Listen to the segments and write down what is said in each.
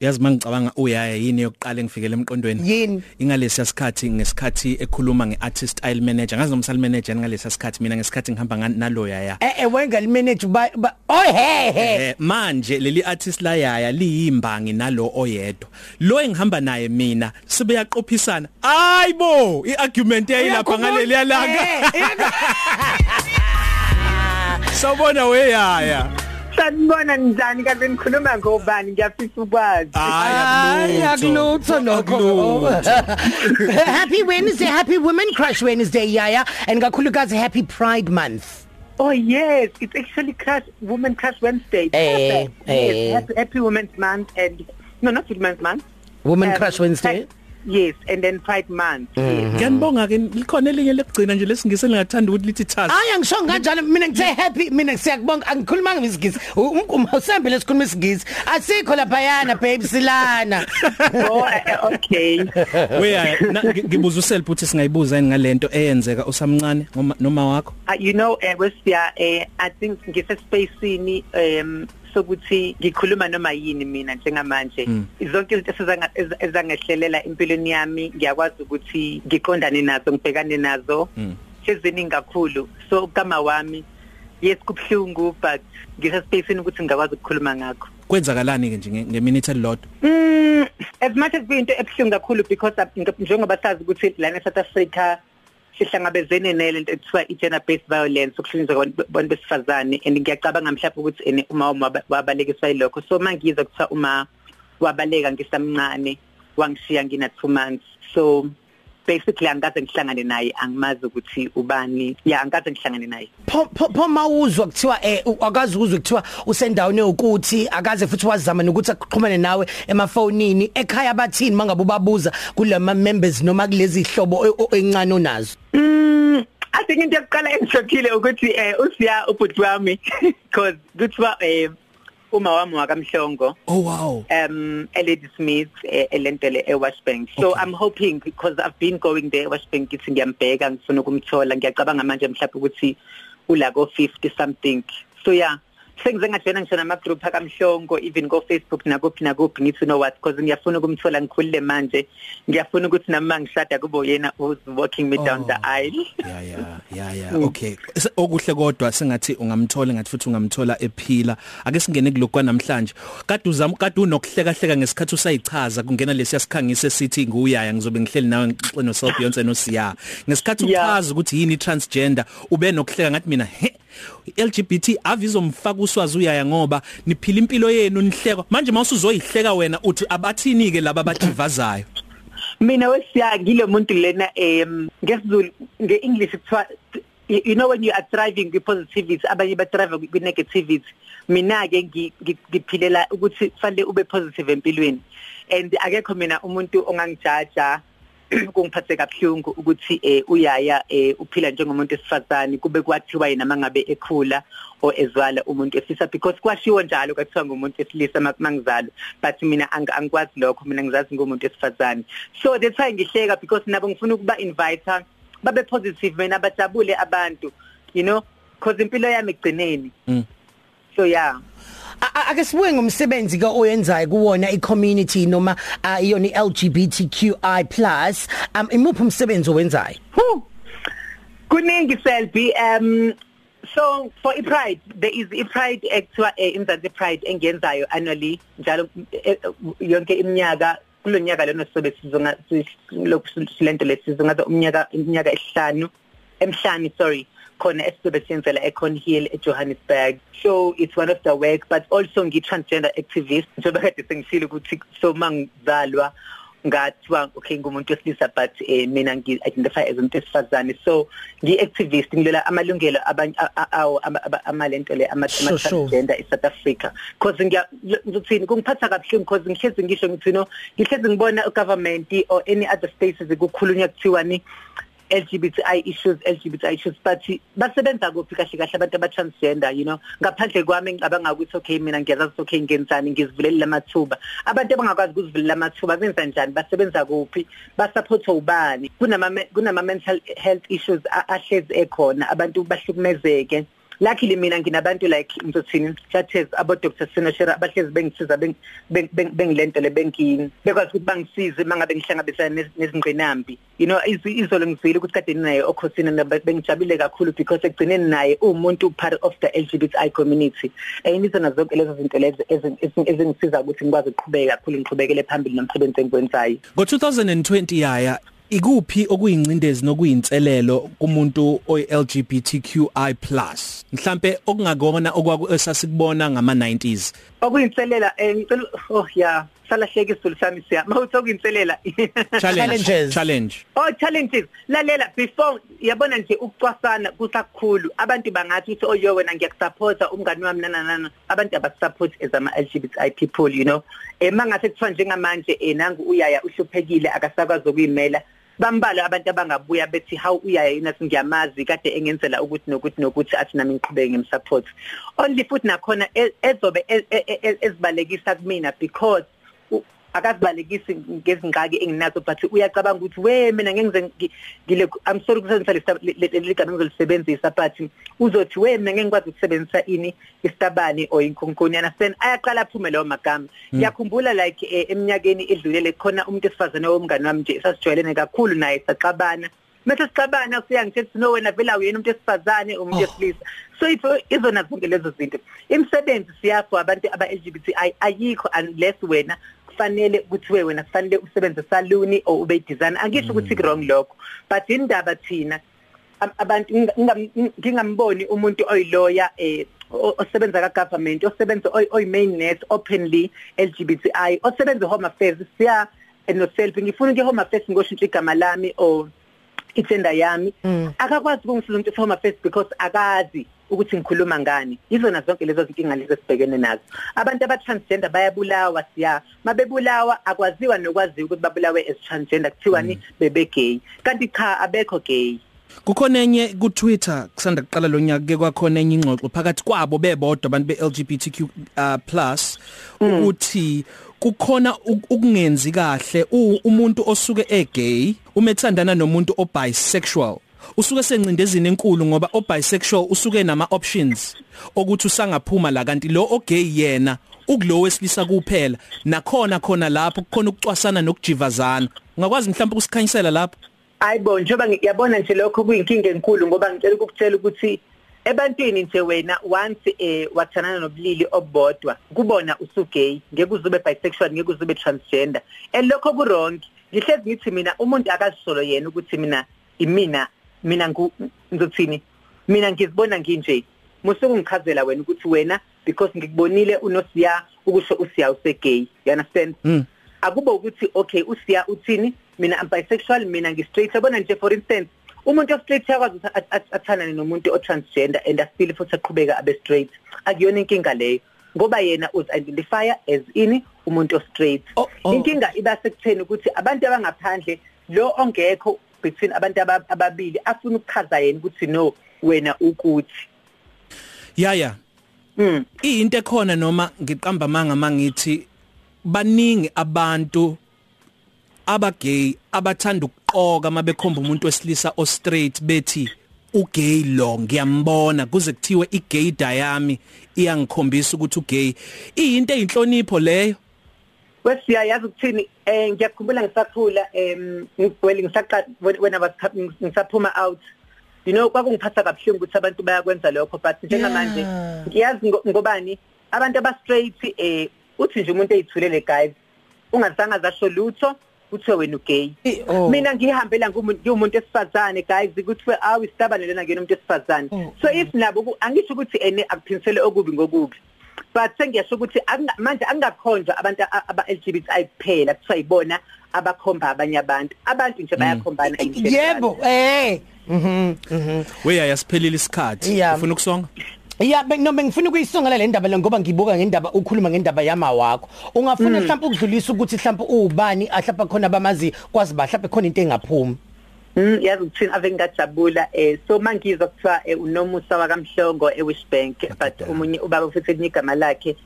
yazi mangicabanga uyaya yini yokuqala engifikele emqondweni? Yini? ingalesi sikhathi ngesikhathi ekhuluma ngeartist style manager. Ngazi nomsal manager ngalesi sikhathi mina ngesikhathi ngihamba nga- nalo yaya eh eh wenga limanage ba ba- oh he he. Eh manje leli artist la yaya liyimbangi nalo oyedwa. Lo engihamba naye mina sibe yaqophisana ayibo iargument yayilapha ngaleli yalanga sawubona we yaya sanibona njani kanti nikhuluma ngobani? Ngiyafisa ukwazi. Hayi akulutho lokho. Happy Wednesday Happy Women Crush Wednesday yaya and kakhulukazi Happy Pride Month. Oh yes it's actually crush woman crush wednesday. Eh, Perfect. eh. yes happy, happy women's month and no not women's month. Women Um, Crush Wednesday? Yes and then pride month yes. ngiyanibonga ke likhona elinye lekugcina nje lesingise lingathanda ukuthi lithi thazi. Aya ngisho kanjalo. Mina ngithe happy mina siyakubonga. Angikhuluma ngesigisi umkuma usembe lesikhuluma isigisi asikho lapha yana babe silana. Oh eh, eh, okay. We yaya na- ngi- ngibuza uself ukuthi singayibuza yini ngalento eyenzeka usamncane ngoma- noma wakho? Uh, you know uh, wesiya uh, i think ngisespacini um sokuthi ngikhuluma noma yini mina njengamanje. Zonke izinto esizanga- eza- ezangehlelela empilweni yami ngiyakwazi ukuthi ngiqondane nazo ngibhekane nazo. Seziningi kakhulu. So kama wami yes kubhlungu but ngisespacini ukuthi ngingakwazi ukukhuluma ngakho. Kwenzakalani ke nje nge- ngeminute elilodwa? Mm, as much as kuyinto ebuhlungu kakhulu because ab- nge- njengoba sazi ukuthi lana eSouth Africa sihlangabezene nalento ekuthiwa i-gender based violence ukuhlukunyezwa kwabantu kwabantu besifazane. And ngiyacabanga mhlawumbe ukuthi ene uma uma waba- wabalekiswa yilokho. So mangizwa kuthiwa uma wabaleka ngisamncane wangishiya ngina 2 months. So basically angikaze ngihlangane naye angimazi ukuthi ubani. Ya angikaze ngihlangane naye. Pho pho- pho mawuzwa kuthiwa eh u- akazi ukuzwa kuthiwa usendaweni ukuthi akaze futhi wazama nokuthi aqhumane nawe emafonini ekhaya bathini mangabe ubabuza kulama members noma kulezi hlobo o- o- encane onazo? Mm, I think into yokuqala engishokhile ukuthi eh usiya ubhuti wami because kuthiwa eh uma wami wakamhlongo. Oh wow. Um eLady Smith eh, elentele eWashbank. So Okay. I'm hoping because I've been going there eWashbank ngithi ngiyambheka ngifuna ukumthola. Ngiyacabanga manje mhlawumbe ukuthi ula ko 50 something. So yeah. Sengize ngajena ngisho nama group akamhlongo even go Facebook nakuphi nakuphi ngithi you know what? Because ngiyafuna ukumthola ngikhulile manje. Ngiyafuna ukuthi nami mangishada kube yena who's walking me down Oh. the aisle ya ya ya ya okay. Se- okuhle kodwa sengathi ungamthola ngathi futhi ungamthola ephila. Ake singene kulokwa namhlanje kade uzama kade unokuhleka hleka ngesikhathi usayichaza kungena lesiya sikhangise sithi nguyaya ngizobe ngihleli nawe ngixoxe no South Beyonce no Siya ngesikhathi Yeah. uchaza ukuthi yini transgender ube nokuhleka ngathi mina he LGBT avizomfaka uswazi uyaya ngoba niphila impilo yenu nihlekwa. Manje mawusuzoyihleka wena uthi abathini ke laba abadivazayo mina wesiya ngile muntu lena em ngesizulu ngeenglish kuthiwa you you know when you are thriving with positivity abanye ba thrive with negativity mina ke ngi- ngi- ngiphilela ukuthi fanele ube positive empilweni. And akekho mina umuntu ongangijaja kungiphathe kabuhlungu ukuthi eh uyaya eh uphila njengomuntu esifazane kube kwathiwa yena mangabe ekhula o ezwala umuntu efisa because kwashiwo njalo kwathiwa ngumuntu esilisa ma- mangizalo but mina ang- angikwazi lokho mina ngizazi ngumuntu esifazane so that's why ngihleka because nabo ngifuna ukuba invite babe positive mina bajabule abantu you know because impilo yami igcineni. Mm. so yeah. A- a- ake sibuye ngomsebenzi ke oyenzayo kuwona i-community noma ah, iyona i-LGBTQI+ um imuphi umsebenzi owenzayo? Whew. kuningi selby. Um so for ipride there is ipride ekuthiwa eh, imzansi pride engenzayo annually njalo eh, eh, yonke iminyaka kulo nyaka lona sobe sizonga lokhu silento lesizonga umnyaka iminyaka esihlanu emhlanu sorry. Khona esizobe siyenzela eCon Hill eJohannesburg. So it's one of the work but also ngi-transgender activist. Njengoba kade sengishilo ukuthi so mangizalwa ngathiwa okay ngumuntu wesilisa but eh, mina ngi-identify as umuntu wesifazane. So ngi-activist ngilola amalungelo abanye a- a- awo ama- ama- amalento le ama- Sure, sure. ama-transgender e-South Africa. Because ngiya ngithini kungiphatha kabuhlungu because ngihlezi ngisho ngithi no ngihlezi ngibona ugovernment or any other spaces kukhulunywa kuthiwa ni LGBTI issues LGBTI issues but basebenza kuphi kahle kahle abantu aba transgender you know? Ngaphandle kwami ngicabanga ukuthi okay mina ngiyazazi ukuthi okay ngenzani ngizivulele lamathuba abantu abangakwazi ukuzivulela amathuba benza njani? Basebenza kuphi? Basupport ubani? Kunama kunama mental health issues a- ahlezi ekhona abantu bahlukumezeke? Luckily mina nginabantu like ngizothini chathes abo Dr Sinoshera abahlezi bengisiza bengilento le bengi bekwazi ukuthi bangisize mangabe ngihlangabezana nezingqinambi you know izolo ngizile ukuthi kade ninaye okhosini bengijabule kakhulu because ekugcineni naye umuntu part of the LGBTI community. Eyinizona zonke lezo zinto lezo ezingisiza ukuthi ngikwazi ukuqhubeka kakhulu ngiqhubekele phambili nomsebenzi engikwenzayo. Ngo 2020 yaya ikuphi okuyincindezi nokuyinselelo kumuntu oy LGBTQI+ mhlambe okungakona okwakusasikubona ngama 90s okuyinselela eh ngicela oh yeah salahleka isizulu sami siya. Mawuthi okuyinselela. Challenges. challenge. Oh challenges. Lalela before yabona nje ukucwasana kusakhulu. Abantu bangathi uthi oyo wena ngiyakusupporta umngani wami nanana abantu abasupport as ama LGBTI people you know. Eh mangase kuthiwa njengamanje eh nangu uyaya uhluphekile akasakwazi ukuyimela. Bambala abantu abangabuya bethi how uyaya yena singiyamazi kade engenzela ukuthi nokuthi nokuthi athi nami ngiqhubeke ngimsupport only futhi nakhona e, ezobe e, e, ezibalekisa kumina because akazibalekisi ngezingqaki enginazo but uyacabanga ukuthi we mina ngengize ngile I'm sorry ukusebenzisa leligama engizolisebenzisa but uzothi we mina ngengikwazi ukusebenzisa ini istabani or inkunkuni understand? Ayaqala aphume lawo magama. Ngiyakhumbula like eminyakeni edlulele khona umuntu esifazane womngane wami nje sasijwayelene kakhulu naye saqabana mase sixabana kuya ngithi no wena vela uyena umuntu esifazane umuntu wesilisa. So ifo izona zonke lezo zinto imisebenzi siyafo abantu aba LGBTI ayikho unless wena kufanele kuthiwe wena kufanele usebenze saluni or ube designer angisho ukuthi wrong lokho. But indaba thina abantu ngingamboni umuntu oyiloya eh osebenza ka government osebenza oy main nurse openly LGBTI osebenza home affairs siya no self ngifuna ke home affairs ngoshintsha igama lami or ithenda yami akakwazi ukungisiza umuntu home affairs because akazi ukuthi ngikhuluma ngani. Izona zonke lezo zinkinga lezi sibhekene nazo. Abantu aba transgender bayabulawa siya. Mabebulawa akwaziwa nokwaziwa ukuthi babulawe as transgender kuthiwa ni bebe gay. Kanti cha abekho gay. Kukhona enye ku Twitter kusanda kuqala lo nyaka ke kwakhona enye ingxoxo phakathi kwabo bebodwa abantu be LGBTQ uh, plus ukuthi kukhona ukungenzi kahle umuntu osuke egay umethandana nomuntu obisexual usuke sencindezini enkulu ngoba obisexual usuke nama options okuthi usangaphuma la kanti lo ogay yena ukulo wesilisa kuphela nakhona khona lapho kukhona ukucwasana nokujivazana. Ungakwazi mhlawumbe ukusikhanyisela lapho? Ayibo njoba ngiyabona nje lokho kuyinkinga enkulu ngoba ngicela ukukutshela ukuthi ebantwini nje wena once eh wathanana nobulili obodwa kubona usugay ngeke uzube bisexual ngeke uzube transgender. Elokho ku wrong ngihlezi ngithi mina umuntu akazisolo yena ukuthi mina imina mina ngizothini? Mina ngizibona nginje. Musuku ngichazela wena ukuthi wena because ngikubonile unosiya ukusho usiya usegay. You understand? Mm. akuba ukuthi okay usiya uthini? Mina am bisexual mina ngi straight yabona nje for instance umuntu o straight yakwazi ukuthi athanane nomuntu o transgender and asile futhi aqhubeka abe straight. Akuyona inkinga leyo ngoba yena uz identify as ini umuntu o straight oh, oh. inkinga iba sekutheni ukuthi abantu abangaphandle lo ongekho between abantu ababili afuna ukuchaza yena ukuthi no wena ukuthi. Ya ya. Mm into ekhona noma ngiqamba manga mangithi baningi abantu abagay abathanda ukuqoka mabekhomba umuntu wesilisa o straight bethi ugay lo ngiyambona. Kuze kuthiwe igay dayami iyangikhombisa ukuthi ugay. Iyinto eyinhlonipho leyo. Wesiya yazi ukuthini? Eh ngiyakhumbula ngisakhula em ngigwele ngisaqa wena ngisaphuma out. You know kwakungiphatha kabuhlungu ukuthi abantu bayakwenza lokho but njengamanje ngiyazi ngobani? Abantu aba straight eh uthi nje umuntu eyithulele guys ungazange zasho lutho kuthiwe wena ugay. Mina ngihambela ngumuntu esifazane guys. Kuthiwe awu isitabane lena ngiyena umuntu esifazane so if nabo angisho ukuthi ene akuphinisele okubi ngokubi but sengiyasho ukuthi manje angakhonjwa abantu aba LGBTI kuphela kuthiwa ibona abakhomba abanye abantu. Abantu nje bayakhombana yebo eh. mhm mhm. Weya yasiphelile isikhathi. Ufuna ukusonga? Ya no bengifuna ukuyisongela le ndaba le ngoba ngibuka ngendaba ukhuluma ngendaba yama wakho ungafuna mhlawumbe ukudlulisa ukuthi mhlawumbe ubani ahlapha khona bamazi kwazi bahlaphe khona into engaphumi? Mm yazi ukuthini ave ngajabula eh so mangizwa kuthiwa unomusa wakamhlongo eWishbank but umunye ubaba futhi eligama lakhe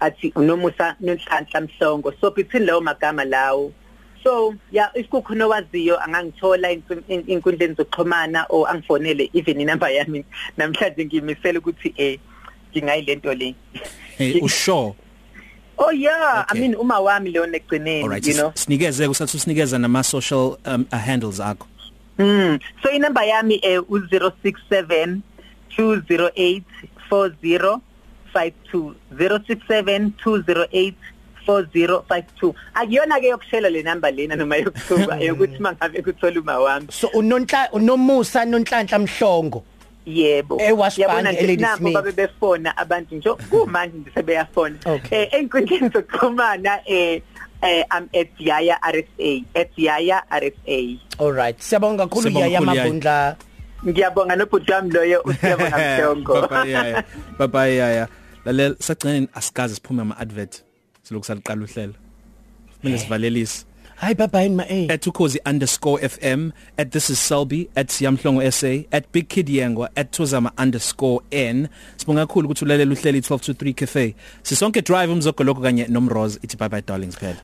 athi unomusa nonhlanhla mhlongo. So between lawo magama lawo? So yeah isikukhona owaziyo angangithola inkundleni zokuxhumana o angifonele even inamba yami namhlanje ngimisela ukuthi eh ngingayilento le hey usho Oh yeah, okay. I mean uma wami leona egcineni, right, you know. Sinikeze kusathi usinikeza nama social um, uh, handles akho. Mm. So inamba yami eh u067 208 4052 067 208 4052 akuyona ke yokushela le number lena noma yokusuka yokuthi mangabe kuthola uma wami so unonhla unomusa nonhlanhla mhlongo? Yebo. Yabona nabo babe befona abantu nje kumanje ndisebeyafona eh enkundleni zokuxhumana eh eh am at Yaya RSA at Yaya RSA all right. Siyabonga kakhulu Yaya Mabundla. Ngiyabonga nobhuti wami loyo usiyabonga mhlongo. Baba yaya. Baba yaya. Lalela sagcina asikaze siphume ama advert silokhu saliqala uhlelo. Kumele sivalelise. Hi baba in my A @tukozi_fm @this is Selby @siyamhlongo SA @bigkidyengwa @tozama_n sibonga kakhulu ukuthi ulalela uhlelo 12 to 3 cafe. Sisonke drive umzogoloko kanye nomrose ithi bye bye darlings phela.